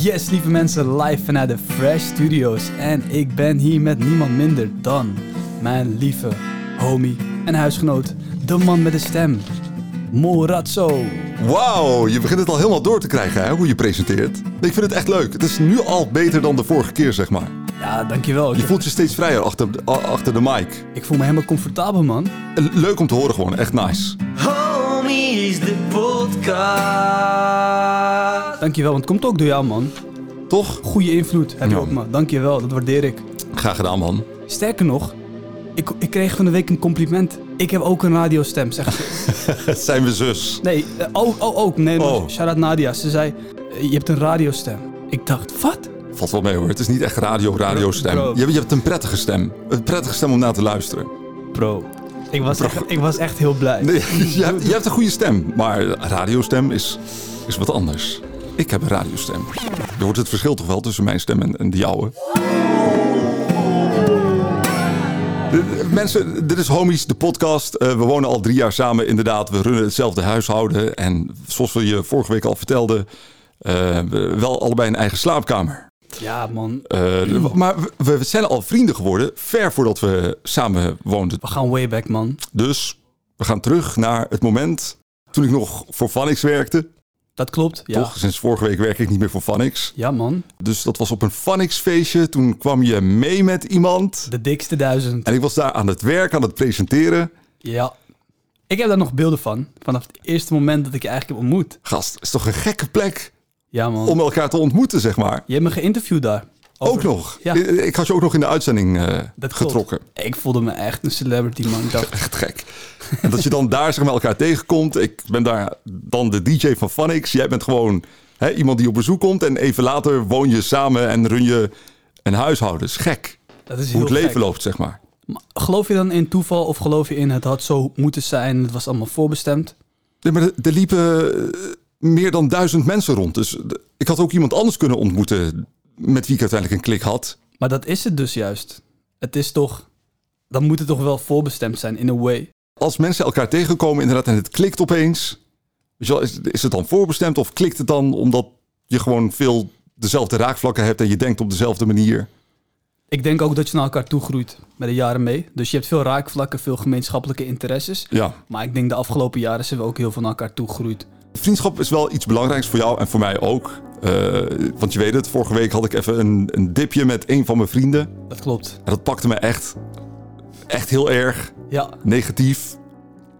Yes, lieve mensen, live vanuit de Fresh Studios. En ik ben hier met niemand minder dan mijn lieve homie en huisgenoot, de man met de stem, Morazzo. Wauw, je begint het al helemaal door te krijgen, hè, hoe je presenteert. Ik vind het echt leuk. Het is nu al beter dan de vorige keer, zeg maar. Ja, dankjewel. Je voelt je steeds vrijer achter, a- achter de mic. Ik voel me helemaal comfortabel, man. Eh, Leuk om te horen gewoon, echt nice. Homies, de podcast. Dankjewel, want het komt ook door jou, man. Toch? Goede invloed heb je Ja. op me. Dankjewel, dat waardeer ik. Graag gedaan, man. Sterker nog, ik, ik kreeg van de week een compliment. Ik heb ook een radiostem, zegt ze. Zijn we zus? Nee, eh, oh, oh, ook. Nee, Oh. oh. shout-out Nadia. Ze zei, eh, je hebt een radiostem. Ik dacht, wat? Valt wel mee hoor. Het is niet echt radio, radiostem. Bro. Je, je hebt een prettige stem. Een prettige stem om naar te luisteren. Bro, ik was, echt, ik was echt heel blij. Nee, je, hebt, je hebt een goede stem, maar radiostem is, is wat anders. Ik heb een radiostem. Je hoort het verschil toch wel tussen mijn stem en, en de jouwe. De- Mensen, dit is Homies, de podcast. Eh, we wonen al drie jaar samen, inderdaad. We runnen hetzelfde huishouden. En zoals we je vorige week al vertelden, eh, we- wel allebei een eigen slaapkamer. Ja, man. Eh, maar we, we zijn al vrienden geworden, ver voordat we samen woonden. We gaan way back, man. Dus we gaan terug naar het moment toen ik nog voor Vanix werkte. Dat klopt. Ja, Toch? Sinds vorige week werk ik niet meer voor Vanix. ja man. Dus dat was op een Vanix feestje. Toen kwam je mee met iemand. De dikste duizend. En ik was daar aan het werk, aan het presenteren. Ja. Ik heb daar nog beelden van. Vanaf het eerste moment dat ik je eigenlijk heb ontmoet. Gast, is toch een gekke plek Ja, man. om elkaar te ontmoeten, zeg maar. Je hebt me geïnterviewd daar. Over- Ook nog. Ja. Ik, had je ook nog in de uitzending eh, Dat klopt. getrokken. Ik voelde me echt een celebrity, man. Ik dacht, Echt gek. En dat je dan daar zeg maar, elkaar tegenkomt. Ik ben daar dan de DJ van Vanix. Jij bent gewoon hè, iemand die op bezoek komt. En even later woon je samen en run je een huishouden. is gek. dat is Hoe het leven gek. loopt, zeg maar. Maar Geloof je dan in toeval of geloof je in het had zo moeten zijn? Het was allemaal voorbestemd. Nee, maar er- liepen eh, meer dan duizend mensen rond. Dus ik had ook iemand anders kunnen ontmoeten met wie ik uiteindelijk een klik had. Maar dat is het dus juist. Het is toch... Dan moet het toch wel voorbestemd zijn, in a way. Als mensen elkaar tegenkomen inderdaad en het klikt opeens. Is het dan voorbestemd of klikt het dan omdat je gewoon veel dezelfde raakvlakken hebt en je denkt op dezelfde manier? Ik denk ook dat je naar elkaar toe groeit met de jaren mee. Dus je hebt veel raakvlakken, veel gemeenschappelijke interesses. Ja. Maar ik denk de afgelopen jaren zijn we ook heel veel naar elkaar toe gegroeid. Vriendschap is wel iets belangrijks voor jou en voor mij ook. Eh, want je weet het, vorige week had ik even een, een dipje met een van mijn vrienden. Dat klopt. En dat pakte me echt, echt heel erg Ja, negatief.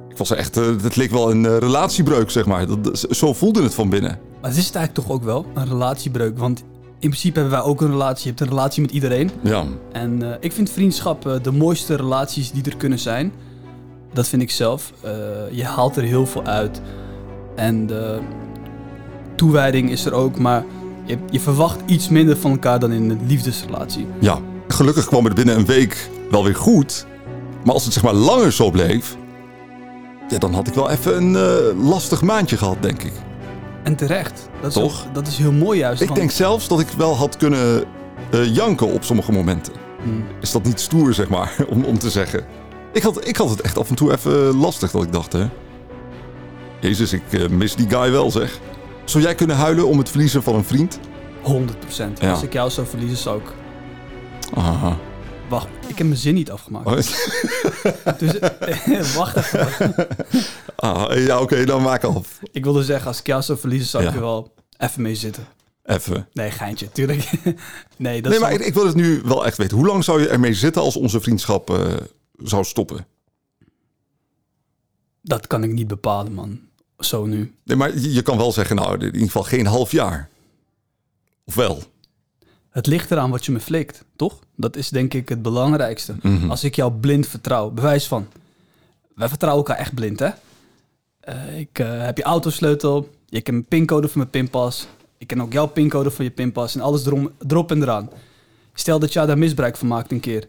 Ik was echt, eh, het leek wel een eh, relatiebreuk, zeg maar. Dat, zo voelde het van binnen. maar het is het eigenlijk toch ook wel, een relatiebreuk. Want in principe hebben wij ook een relatie. Je hebt een relatie met iedereen. Ja, En ik vind vriendschap de mooiste relaties die er kunnen zijn. Dat vind ik zelf. Je haalt er heel veel uit. En de toewijding is er ook, maar je, je verwacht iets minder van elkaar dan in een liefdesrelatie. ja. Gelukkig kwam het binnen een week wel weer goed. Maar als het zeg maar langer zo bleef... Ja, dan had ik wel even een eh, lastig maandje gehad, denk ik. En terecht. Dat is, Toch? ook- dat is heel mooi juist. Ik want- denk zelfs dat ik wel had kunnen eh, janken op sommige momenten. Hmm. Is dat niet stoer, zeg maar, om, om te zeggen. Ik had, ik had het echt af en toe even lastig dat ik dacht, hè. Jezus, ik eh, mis die guy wel, zeg. Zou jij kunnen huilen om het verliezen van een vriend? 100%. Ja. Als ik jou zou verliezen, zou ik... Aha. Wacht, ik heb mijn zin niet afgemaakt. Oh, Dus, wacht even. ah, ja, oké, dan maak af. Ik wilde zeggen, als ik jou zou verliezen, zou ik er wel even mee zitten. Even. Nee, geintje, tuurlijk. nee, dat Nee, maar ik, ik wil het nu wel echt weten. Hoe lang zou je ermee zitten als onze vriendschap eh, zou stoppen? Dat kan ik niet bepalen, man. Zo nu. Nee, maar je, kan wel zeggen, nou, in ieder geval geen half jaar. Of wel? Het ligt eraan wat je me flikt, toch? Dat is denk ik het belangrijkste. Mhm. Als ik jou blind vertrouw, bewijs van. Wij vertrouwen elkaar echt blind, hè? Eh, ik eh, heb je autosleutel, je kent mijn pincode van mijn pinpas. Ik ken ook jouw pincode van je pinpas en alles erom, erop en eraan. Stel dat jij daar misbruik van maakt een keer.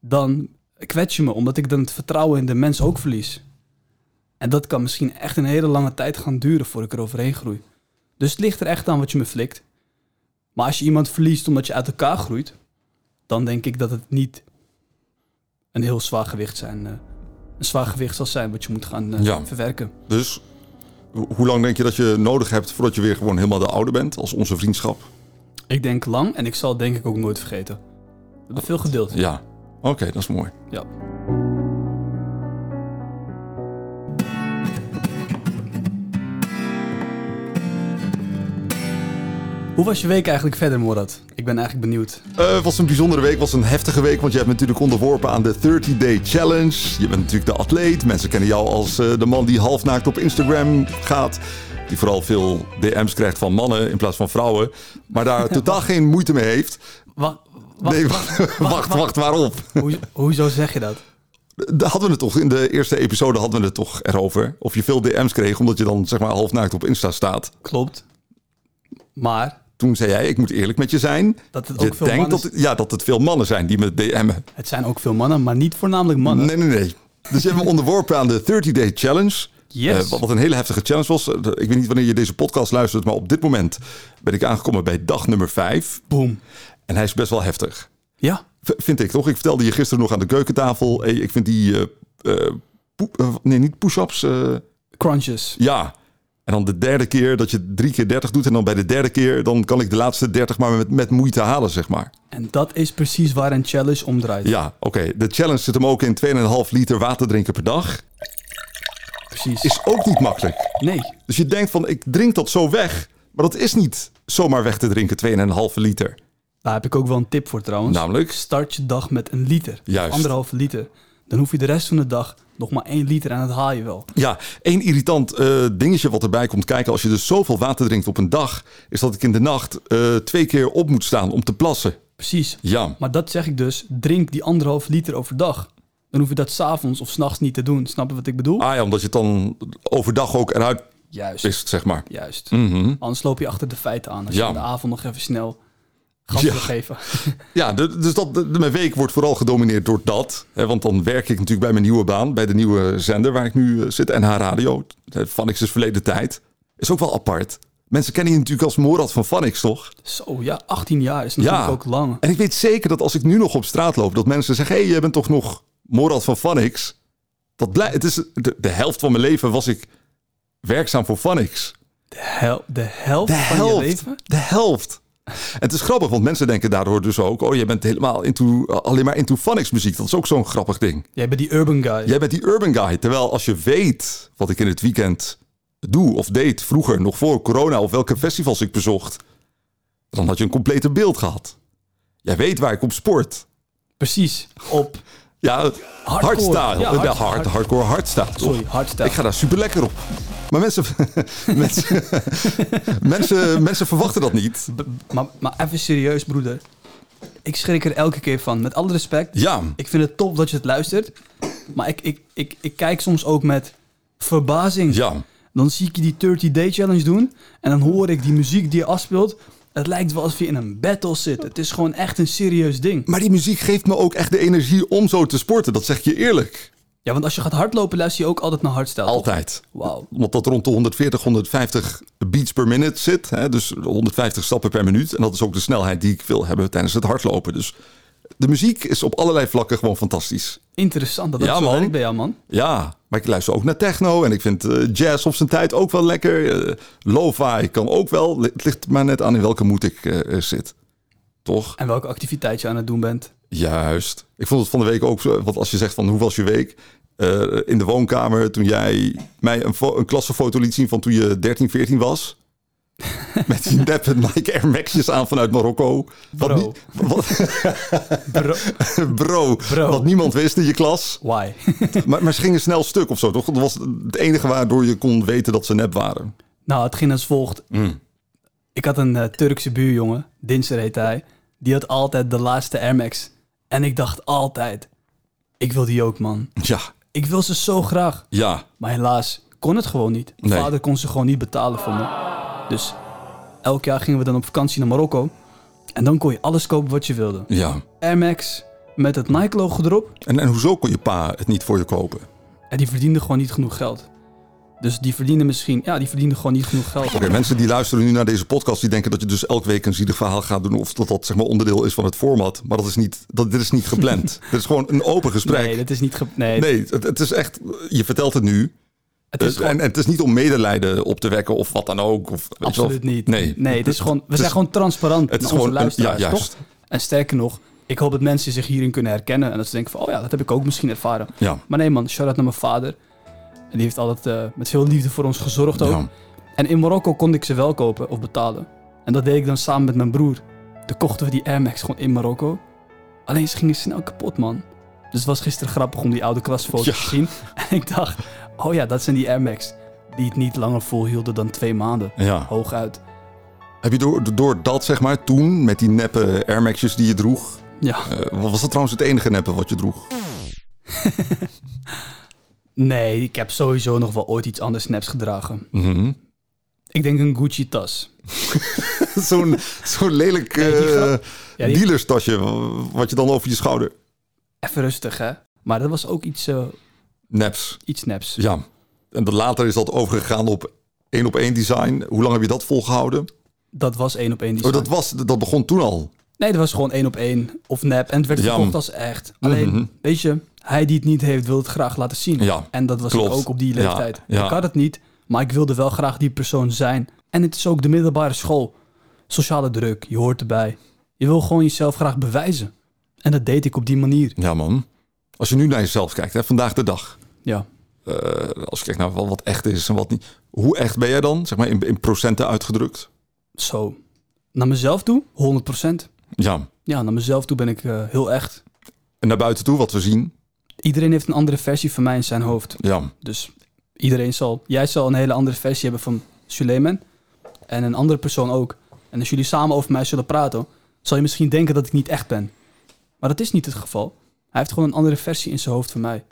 Dan kwets je me, omdat ik dan het vertrouwen in de mens ook verlies. En dat kan misschien echt een hele lange tijd gaan duren voordat ik er overheen groei. Dus het ligt er echt aan wat je me flikt. Maar als je iemand verliest omdat je uit elkaar groeit, dan denk ik dat het niet een heel zwaar gewicht zijn. eh, een zwaar gewicht zal zijn wat je moet gaan eh, Ja. verwerken. Dus ho- hoe lang denk je dat je nodig hebt voordat je weer gewoon helemaal de oude bent als onze vriendschap? Ik denk lang en ik zal het denk ik ook nooit vergeten. We hebben veel gedeeld. Ja, oké, dat is mooi. Ja. Hoe was je week eigenlijk verder, Morad? Ik ben eigenlijk benieuwd. Eh, Het was een bijzondere week, het was een heftige week, want je hebt natuurlijk onderworpen aan de 30-day challenge. Je bent natuurlijk de atleet. Mensen kennen jou als eh, de man die halfnaakt op Instagram gaat. Die vooral veel DM's krijgt van mannen in plaats van vrouwen. Maar daar totaal geen moeite mee heeft. Wa- wacht, nee, wacht, wacht, wacht, wacht, waarop? Hoe, hoezo zeg je dat? Daar hadden we het toch, in de eerste episode hadden we het toch erover. Of je veel DM's kreeg, omdat je dan zeg maar halfnaakt op Insta staat. Klopt. Maar Toen zei jij, ik moet eerlijk met je zijn. dat het Je ook veel denkt mannen... dat, ja, dat het veel mannen zijn die me DM'en. Het zijn ook veel mannen, maar niet voornamelijk mannen. Nee, nee, nee. Dus je hebt me onderworpen aan de 30-day challenge. Yes. Eh, wat een hele heftige challenge was. Eh, Ik weet niet wanneer je deze podcast luistert, maar op dit moment ben ik aangekomen bij dag nummer 5. Boom. En hij is best wel heftig. Ja, V- vind ik toch? Ik vertelde je gisteren nog aan de keukentafel. Hey, ik vind die. eh, nee, niet push-ups. crunches. ja. En dan de derde keer dat je drie keer 30 doet. En dan bij de derde keer, dan kan ik de laatste 30 maar met, met moeite halen, zeg maar. En dat is precies waar een challenge om draait. Ja, oké. De challenge zit hem ook in 2,5 liter water drinken per dag. Precies. Is ook niet makkelijk. Nee. Dus je denkt van, ik drink dat zo weg. Maar dat is niet zomaar weg te drinken, 2,5 liter. Daar heb ik ook wel een tip voor trouwens. Namelijk? Start je dag met een liter. Juist. Of anderhalve liter. Dan hoef je de rest van de dag nog maar één liter en dat haal je wel. Ja, één irritant eh, dingetje wat erbij komt kijken als je dus zoveel water drinkt op een dag, is dat ik in de nacht eh, twee keer op moet staan om te plassen. Precies. Ja, Maar dat zeg ik dus, drink die anderhalve liter overdag. Dan hoef je dat s'avonds of s'nachts niet te doen. Snap je wat ik bedoel? ah ja, omdat je het dan overdag ook eruit Juist. pist, zeg maar. Juist. Mhm. Anders loop je achter de feiten aan. Als Ja. je in de avond nog even snel gas Ja. geven. Ja, dus dat, de- mijn week wordt vooral gedomineerd door dat. Hè, want dan werk ik natuurlijk bij mijn nieuwe baan, bij de nieuwe zender waar ik nu eh, zit, NH Radio. Eh, Vanix is verleden tijd. Is ook wel apart. Mensen kennen je natuurlijk als Morad van Vanix, toch? Zo, ja, 18 jaar is natuurlijk Ja. ook lang. En ik weet zeker dat als ik nu nog op straat loop, dat mensen zeggen: hé, hey, jij bent toch nog Morad van Vanix? Dat blij, het is de, de helft van mijn leven was ik werkzaam voor Vanix. De, hel de helft De van je leven? De helft. En het is grappig, want mensen denken daardoor dus ook: oh, jij bent helemaal into, alleen maar into Vanix muziek. Dat is ook zo'n grappig ding. Jij bent die urban guy. Jij bent die urban guy. Terwijl als je weet wat ik in het weekend doe of deed vroeger, nog voor corona, of welke festivals ik bezocht, dan had je een complete beeld gehad. Jij weet waar ik op sport. Precies. Op, Ja, hardstyle. Ja, hard- hard, hard- hardcore hardstyle. sorry, hardstyle. Ik ga daar super lekker op. Maar mensen, mensen, mensen, mensen verwachten dat niet. B- maar, maar even serieus, broeder. Ik schrik er elke keer van. Met alle respect. Ja, Ik vind het top dat je het luistert. Maar ik, ik, ik, ik kijk soms ook met verbazing. ja. Dan zie ik je die 30 Day Challenge doen. En dan hoor ik die muziek die je afspeelt. Het lijkt wel alsof je in een battle zit. Het is gewoon echt een serieus ding. Maar die muziek geeft me ook echt de energie om zo te sporten. Dat zeg je eerlijk. Ja, want als je gaat hardlopen, luister je ook altijd naar hardstyle. Altijd. Wauw. Omdat dat rond de 140, 150 beats per minute zit. Hè? Dus 150 stappen per minuut. En dat is ook de snelheid die ik wil hebben tijdens het hardlopen. Dus de muziek is op allerlei vlakken gewoon fantastisch. Interessant dat dat Ja, zo man. werkt bij jou, man. Ja, maar ik luister ook naar techno. En ik vind eh, jazz op zijn tijd ook wel lekker. Eh Lo-fi kan ook wel. Het ligt maar net aan in welke moed ik eh, zit. Toch? En welke activiteit je aan het doen bent. Juist. Ik vond het van de week ook zo. Want als je zegt van hoe was je week? In de woonkamer toen jij mij een, een klassenfoto liet zien van toen je 13, 14 was. Met die neppe Nike Air Max'jes aan vanuit Marokko. Wat Bro. nie- wat, Bro, bro, Bro. wat niemand wist in je klas. why? Maar, maar ze gingen snel stuk of zo, toch? Dat was het enige waardoor je kon weten dat ze nep waren. nou, het ging als volgt. Mm. Ik had een eh, Turkse buurjongen, Dinser heet hij. Die had altijd de laatste Air Max. En ik dacht altijd, ik wil die ook, man. Ja, Ik wil ze zo graag. ja, Maar helaas kon het gewoon niet. Mijn Nee. vader kon ze gewoon niet betalen voor me. Dus elk jaar gingen we dan op vakantie naar Marokko. En dan kon je alles kopen wat je wilde. ja. Air Max met het Nike-logo erop. En, en hoezo kon je pa het niet voor je kopen? En die verdiende gewoon niet genoeg geld. Dus die verdiende misschien... Ja, die verdiende gewoon niet genoeg geld. Oké, mensen die luisteren nu naar deze podcast, die denken dat je dus elke week een zielig verhaal gaat doen. Of dat dat zeg maar onderdeel is van het format. Maar dat is niet, dat, dit is niet gepland. dit is gewoon een open gesprek. Nee, dat is niet... Ge nee, Nee, het, het is echt, je vertelt het nu. Het is Eh, gewoon- en, en het is niet om medelijden op te wekken of wat dan ook. Of. Absoluut niet. Nee, nee het is gewoon, we zijn gewoon transparant Het is naar gewoon onze ja, toch? En sterker nog, ik hoop dat mensen zich hierin kunnen herkennen. En dat ze denken van, oh ja, dat heb ik ook misschien ervaren. Ja. Maar nee man, shout-out naar mijn vader. En die heeft altijd eh, met veel liefde voor ons gezorgd ook. Ja. En in Marokko kon ik ze wel kopen of betalen. En dat deed ik dan samen met mijn broer. Toen kochten we die Air Max gewoon in Marokko. Alleen ze gingen snel kapot, man. Dus het was gisteren grappig om die oude klasfoto's Ja. te zien. En ik dacht, oh ja, dat zijn die Air Max. Die het niet langer volhielden dan twee maanden. Ja. Hooguit. Heb je door, door dat, zeg maar, toen, met die neppe Air Max'jes die je droeg... Ja. eh, was dat trouwens het enige neppe wat je droeg? Nee, ik heb sowieso nog wel ooit iets anders snaps gedragen. Mhm. Ik denk een Gucci tas. Zo'n zo'n lelijk eh, Ja, die- dealerstasje, wat je dan over je schouder... Even rustig, hè. Maar dat was ook iets, eh, Naps. iets snaps. Ja. En dan later is dat overgegaan op één op één design. Hoe lang heb je dat volgehouden? Dat was één op één die Oh, dat, was, dat begon toen al. Nee, dat was gewoon één op één of nep. En het werd Ja. verkocht als echt. Alleen, Mhm. weet je, hij die het niet heeft, wil het graag laten zien. Ja, En dat was ook op die Ja, leeftijd. ja. Ik had het niet, maar ik wilde wel graag die persoon zijn. En het is ook de middelbare school. Sociale druk, je hoort erbij. Je wil gewoon jezelf graag bewijzen. En dat deed ik op die manier. Ja, man. Als je nu naar jezelf kijkt, hè, vandaag de dag. Ja, eh, als je kijkt naar wat, wat echt is en wat niet. Hoe echt ben jij dan? Zeg maar in, in procenten uitgedrukt. zo. Naar mezelf toe, 100%. Ja. Ja, naar mezelf toe ben ik eh, heel echt. En naar buiten toe, wat we zien. Iedereen heeft een andere versie van mij in zijn hoofd. Ja. Dus iedereen zal, jij zal een hele andere versie hebben van Suleiman. En een andere persoon ook. En als jullie samen over mij zullen praten, zal je misschien denken dat ik niet echt ben. Maar dat is niet het geval. Hij heeft gewoon een andere versie in zijn hoofd van mij.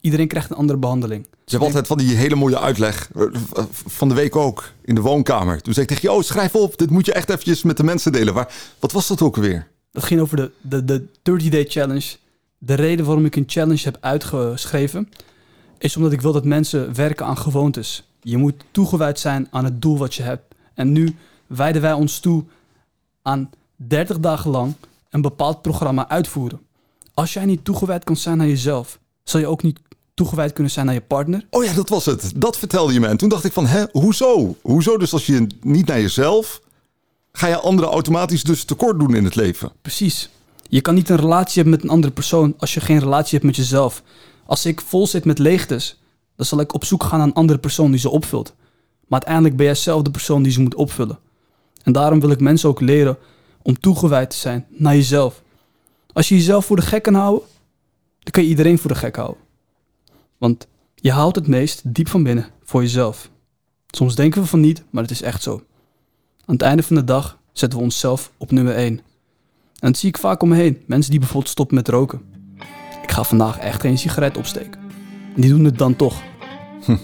Iedereen krijgt een andere behandeling. Je hebt altijd van die hele mooie uitleg. eh, Van de week ook. In de woonkamer. Toen zei ik tegen je, oh schrijf op. Dit moet je echt eventjes met de mensen delen. Waar, wat was dat ook alweer? Dat ging over de, de, de 30-day challenge. De reden waarom ik een challenge heb uitgeschreven... is omdat ik wil dat mensen werken aan gewoontes. Je moet toegewijd zijn aan het doel wat je hebt. En nu wijden wij ons toe aan 30 dagen lang een bepaald programma uitvoeren. Als jij niet toegewijd kan zijn aan jezelf... zal je ook niet toegewijd kunnen zijn aan je partner... Oh ja, dat was het. Dat vertelde je me. En toen dacht ik van, hè, hoezo? Hoezo dus als je niet naar jezelf... ga je anderen automatisch dus tekort doen in het leven? Precies. Je kan niet een relatie hebben met een andere persoon als je geen relatie hebt met jezelf. Als ik vol zit met leegtes, dan zal ik op zoek gaan naar een andere persoon die ze opvult. Maar uiteindelijk ben jij zelf de persoon die ze moet opvullen. En daarom wil ik mensen ook leren om toegewijd te zijn naar jezelf. Als je jezelf voor de gek kan houden, dan kan je iedereen voor de gek houden. Want je houdt het meest diep van binnen voor jezelf. Soms denken we van niet, maar het is echt zo. Aan het einde van de dag zetten we onszelf op nummer 1. En dat zie ik vaak om me heen. Mensen die bijvoorbeeld stoppen met roken. Ik ga vandaag echt geen sigaret opsteken. En die doen het dan toch. Hm.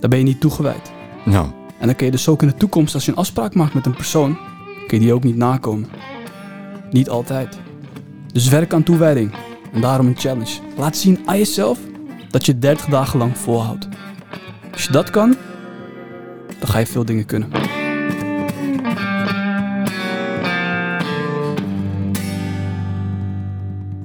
Dan ben je niet toegewijd. Ja. En dan kun je dus ook in de toekomst, als je een afspraak maakt met een persoon, kun je die ook niet nakomen. Niet altijd. Dus werk aan toewijding. En daarom een challenge. Laat zien aan jezelf dat je 30 dagen lang volhoudt. Als je dat kan, dan ga je veel dingen kunnen.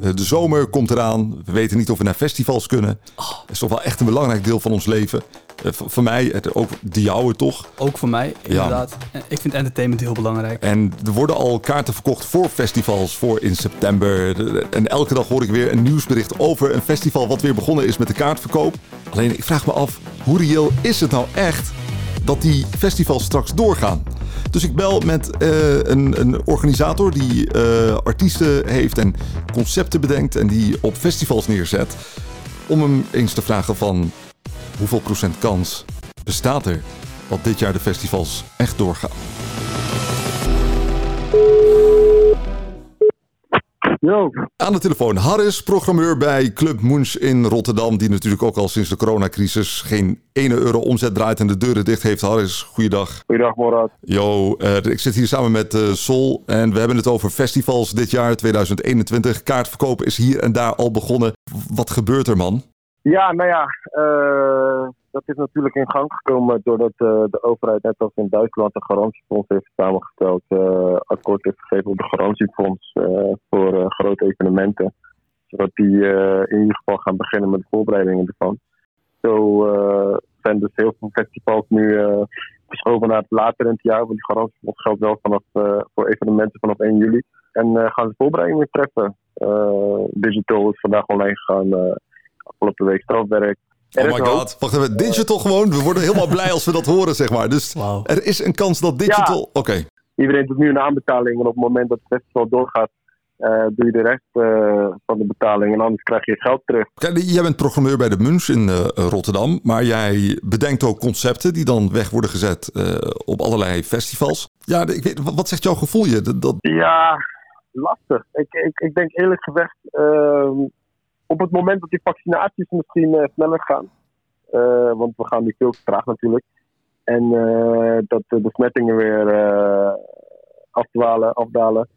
Eh, De zomer komt eraan. We weten niet of we naar festivals kunnen. Dat is toch wel echt een belangrijk deel van ons leven. Eh, Voor mij, ook de jouwe toch. Ook voor mij, inderdaad. Ik vind entertainment heel belangrijk. En er worden al kaarten verkocht voor festivals voor in september. De- En elke dag hoor ik weer een nieuwsbericht over een festival wat weer begonnen is met de kaartverkoop. Alleen ik vraag me af, hoe reëel is het nou echt dat die festivals straks doorgaan? Dus ik bel met eh, een, een organisator die eh, artiesten heeft en concepten bedenkt en die op festivals neerzet. Om hem eens te vragen van hoeveel procent kans bestaat er dat dit jaar de festivals echt doorgaan? Yo, Aan de telefoon Harris, programmeur bij Club Moens in Rotterdam. Die natuurlijk ook al sinds de coronacrisis geen ene euro omzet draait en de deuren dicht heeft. Harris, goeiedag. goeiedag Morad. Yo, eh, ik zit hier samen met eh, Sol en we hebben het over festivals dit jaar 2021. Kaartverkopen is hier en daar al begonnen. Wat gebeurt er man? Ja, nou ja, eh, dat is natuurlijk in gang gekomen doordat eh, de overheid net als in Duitsland een garantiefonds heeft samengesteld. eh, akkoord heeft gegeven op de garantiefonds voor grote evenementen. Zodat die in ieder geval gaan beginnen met de voorbereidingen ervan. Zo zijn dus heel veel festivals nu verschoven naar het later in het jaar. Want die garantiefonds geldt wel vanaf, voor evenementen vanaf 1 juli. En gaan ze voorbereidingen treffen. Digital is vandaag online gegaan. Afgelopen week strafwerk. Er Oh my hoop. god. Wacht even. Digital gewoon. We worden helemaal blij als we dat horen, zeg maar. Dus er is een kans dat digital... Oké. Iedereen doet nu een aanbetaling. En op het moment dat het festival doorgaat, eh, doe je de rest eh, van de betaling. En anders krijg je geld terug. Kijk, jij bent programmeur bij de Muns in eh, Rotterdam. Maar jij bedenkt ook concepten die dan weg worden gezet eh, op allerlei festivals. Ja, ik weet, wat- wat zegt jouw gevoel je? Dat, dat- Ja, lastig. Ik, ik, ik denk eerlijk gezegd, ehm, op het moment dat die vaccinaties misschien eh, sneller gaan, eh, want we gaan nu veel te natuurlijk, en eh, dat de besmettingen weer afdwalen, afdalen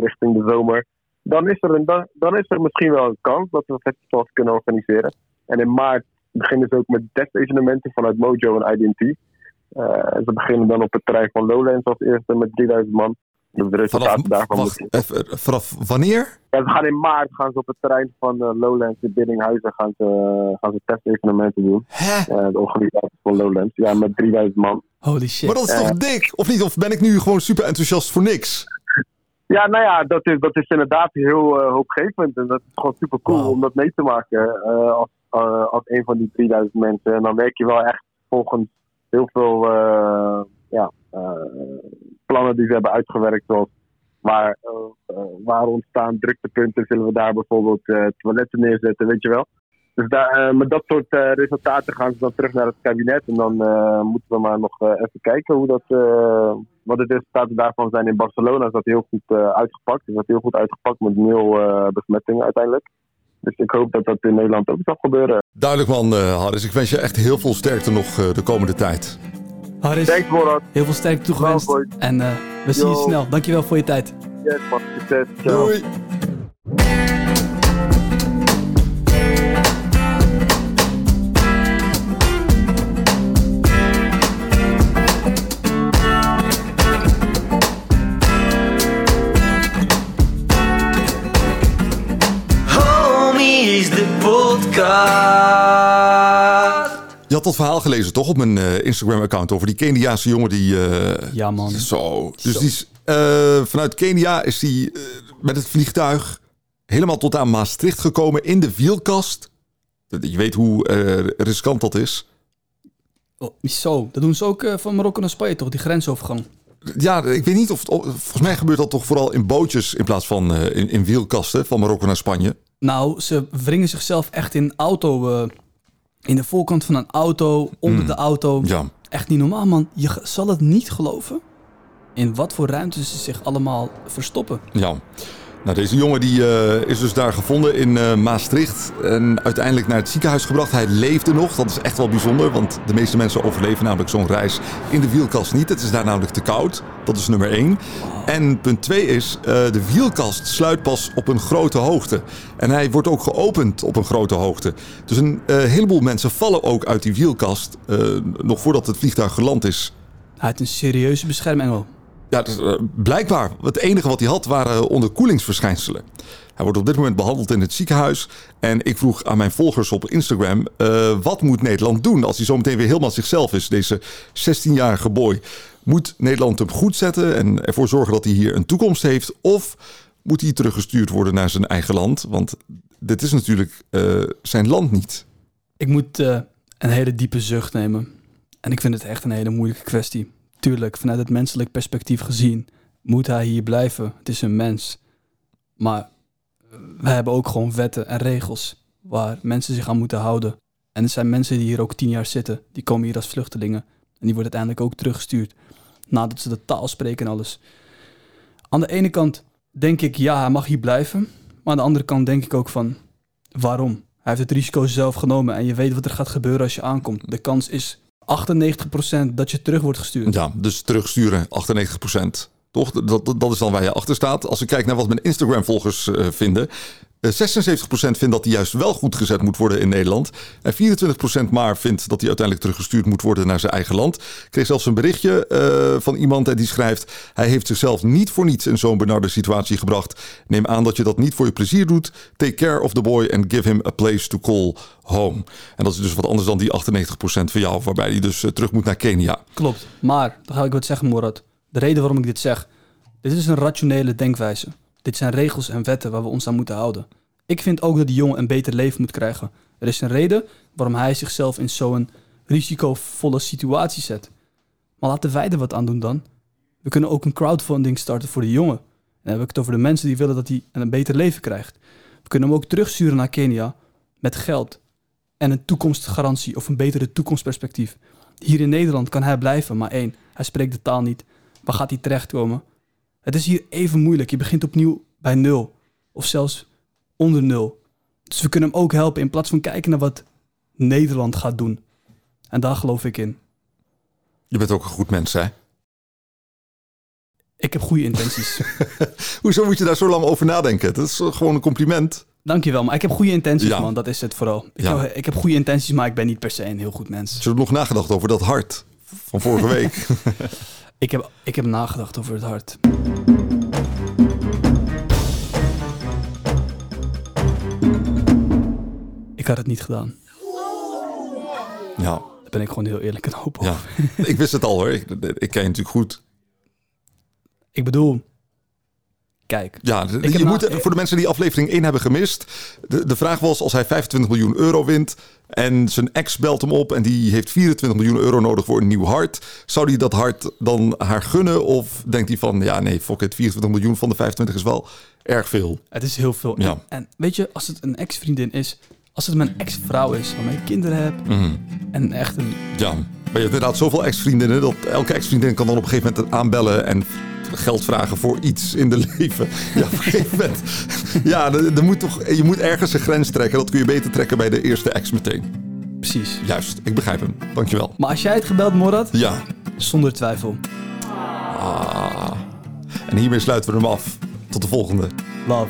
richting de zomer, dan is, er een, dan, dan is er misschien wel een kans dat we festivals kunnen organiseren. En in maart beginnen ze ook met testevenementen vanuit Mojo en IDT. Eh, ze beginnen dan op het terrein van Lowlands als eerste met 3000 man. Dus de vanaf, resultaten daarvan wacht, moeten- even, vanaf wanneer? ja, ze gaan in maart gaan ze op het terrein van eh, Lowlands in Biddinghuizen gaan ze, gaan ze testevenementen doen. Hè? Eh, de organisatie van Lowlands. Ja, met 3000 man. Holy shit. Maar dat is toch dik? Of niet? Of ben ik nu gewoon super enthousiast voor niks? Ja, nou ja, dat is, dat is inderdaad heel eh, hoopgevend. En dat is gewoon super cool om dat mee te maken eh, als, eh, als een van die 3000 mensen. En dan werk je wel echt volgens heel veel eh, ja, eh, plannen die ze hebben uitgewerkt. Zoals waar, eh, eh, waar ontstaan druktepunten, zullen we daar bijvoorbeeld eh, toiletten neerzetten, weet je wel. Dus daar, eh, met dat soort eh, resultaten gaan ze dan terug naar het kabinet. En dan eh, moeten we maar nog eh, even kijken hoe dat, eh, wat de resultaten daarvan zijn. In Barcelona is dat heel goed eh, uitgepakt. Is dat heel goed uitgepakt met nul eh, besmettingen uiteindelijk. Dus ik hoop dat dat in Nederland ook zal gebeuren. Duidelijk man, eh Harris. Ik wens je echt heel veel sterkte nog eh, de komende tijd. Harris, Thanks Borat. heel veel sterkte toegewenst. Wel, En eh, we zien je snel. Dankjewel voor je tijd. Yes man, succes. Ciao. Doei! Homies, de podcast. Je had dat verhaal gelezen toch op mijn eh, Instagram-account over die Keniaanse jongen die... eh, Ja, man. Zo. Dus Zo. die is, eh, vanuit Kenia is eh, met het vliegtuig helemaal tot aan Maastricht gekomen in de wielkast. Je weet hoe riskant dat is. Oh, zo, dat doen ze ook van Marokko naar Spanje toch, die grensovergang. Ja, ik weet niet of... het- volgens mij gebeurt dat toch vooral in bootjes in plaats van in, in wielkasten van Marokko naar Spanje. Nou, ze wringen zichzelf echt in auto, in de voorkant van een auto, onder de auto. Ja. Echt niet normaal, man. Je zal het niet geloven in wat voor ruimtes ze zich allemaal verstoppen. Ja. Nou, deze jongen die, eh, is dus daar gevonden in eh, Maastricht. En uiteindelijk naar het ziekenhuis gebracht. Hij leefde nog. Dat is echt wel bijzonder. Want de meeste mensen overleven namelijk zo'n reis in de wielkast niet. Het is daar namelijk te koud. Dat is nummer één. En punt twee is, eh, de wielkast sluit pas op een grote hoogte. En hij wordt ook geopend op een grote hoogte. Dus een heleboel mensen vallen ook uit die wielkast. nog voordat het vliegtuig geland is. Heeft een serieuze beschermengel. Ja, dus, eh, blijkbaar. Het enige wat hij had waren onderkoelingsverschijnselen. Hij wordt op dit moment behandeld in het ziekenhuis. En ik vroeg aan mijn volgers op Instagram... eh, wat moet Nederland doen als hij zometeen weer helemaal zichzelf is? Deze 16-jarige boy. Moet Nederland hem goed zetten en ervoor zorgen dat hij hier een toekomst heeft? Of moet hij teruggestuurd worden naar zijn eigen land? Want dit is natuurlijk eh, zijn land niet. Ik moet een hele diepe zucht nemen. En ik vind het echt een hele moeilijke kwestie. Tuurlijk, vanuit het menselijk perspectief gezien moet hij hier blijven. Het is een mens. Maar we hebben ook gewoon wetten en regels waar mensen zich aan moeten houden. En er zijn mensen die hier ook tien jaar zitten. Die komen hier als vluchtelingen. En die worden uiteindelijk ook teruggestuurd. Nadat ze de taal spreken en alles. Aan de ene kant denk ik, ja, hij mag hier blijven. Maar aan de andere kant denk ik ook van, waarom? Hij heeft het risico zelf genomen en je weet wat er gaat gebeuren als je aankomt. De kans is 98% dat je terug wordt gestuurd. Ja, dus terugsturen, 98%. Toch? Dat, dat, dat is dan waar je achter staat. Als ik kijk naar wat mijn Instagram-volgers eh, vinden. Eh, 76% vindt dat hij juist wel goed gezet moet worden in Nederland. En 24% maar vindt dat hij uiteindelijk teruggestuurd moet worden naar zijn eigen land. Ik kreeg zelfs een berichtje eh, van iemand die schrijft... hij heeft zichzelf niet voor niets in zo'n benarde situatie gebracht. Neem aan dat je dat niet voor je plezier doet. Take care of the boy and give him a place to call home. En dat is dus wat anders dan die 98% van jou... waarbij hij dus eh, terug moet naar Kenia. Klopt. Maar, dan ga ik wat zeggen, Morat. De reden waarom ik dit zeg. Dit is een rationele denkwijze. Dit zijn regels en wetten waar we ons aan moeten houden. Ik vind ook dat die jongen een beter leven moet krijgen. Er is een reden waarom hij zichzelf in zo'n risicovolle situatie zet. Maar laten wij er wat aan doen dan. We kunnen ook een crowdfunding starten voor de jongen. En dan heb ik het over de mensen die willen dat hij een beter leven krijgt. We kunnen hem ook terugsturen naar Kenia met geld en een toekomstgarantie of een betere toekomstperspectief. Hier in Nederland kan hij blijven, maar één, hij spreekt de taal niet. Waar gaat hij terechtkomen? Het is hier even moeilijk. Je begint opnieuw bij nul. Of zelfs onder nul. Dus we kunnen hem ook helpen in plaats van kijken naar wat Nederland gaat doen. En daar geloof ik in. Je bent ook een goed mens, hè? Ik heb goede intenties. Hoezo moet je daar zo lang over nadenken? Dat is gewoon een compliment. Dankjewel, maar ik heb goede intenties, Ja. man. Dat is het vooral. Ik, Ja. hou- ik heb goede intenties, maar ik ben niet per se een heel goed mens. Heb je nog nagedacht over dat hart van vorige week? Ik heb, ik heb nagedacht over het hart. Ik had het niet gedaan. ja, Daar ben ik gewoon heel eerlijk en open ja. over. Ik wist het al hoor. Ik, ik ken je natuurlijk goed. Ik bedoel, kijk, Ja, je na- moet, voor de mensen die aflevering 1 hebben gemist. De, de vraag was als hij 25 miljoen euro wint. En zijn ex belt hem op en die heeft 24 miljoen euro nodig voor een nieuw hart. Zou hij dat hart dan haar gunnen? Of denkt hij van, ja nee, fuck it, 24 miljoen van de 25 is wel erg veel. het is heel veel. Ja. En, en weet je, als het een ex-vriendin is, als het mijn ex-vrouw is, waarmee ik kinderen heb Mhm. en echt een... Ja, maar je hebt inderdaad zoveel ex-vriendinnen... dat elke ex-vriendin kan dan op een gegeven moment aanbellen... en geld vragen voor iets in de leven. Ja, op een gegeven moment... Ja, er, moet toch, je moet ergens een grens trekken. Dat kun je beter trekken bij de eerste ex meteen. Precies. Juist, ik begrijp hem. Dankjewel. Maar als jij het gebeld, Morad, Ja. zonder twijfel. Ah. En hiermee sluiten we hem af. Tot de volgende. Love.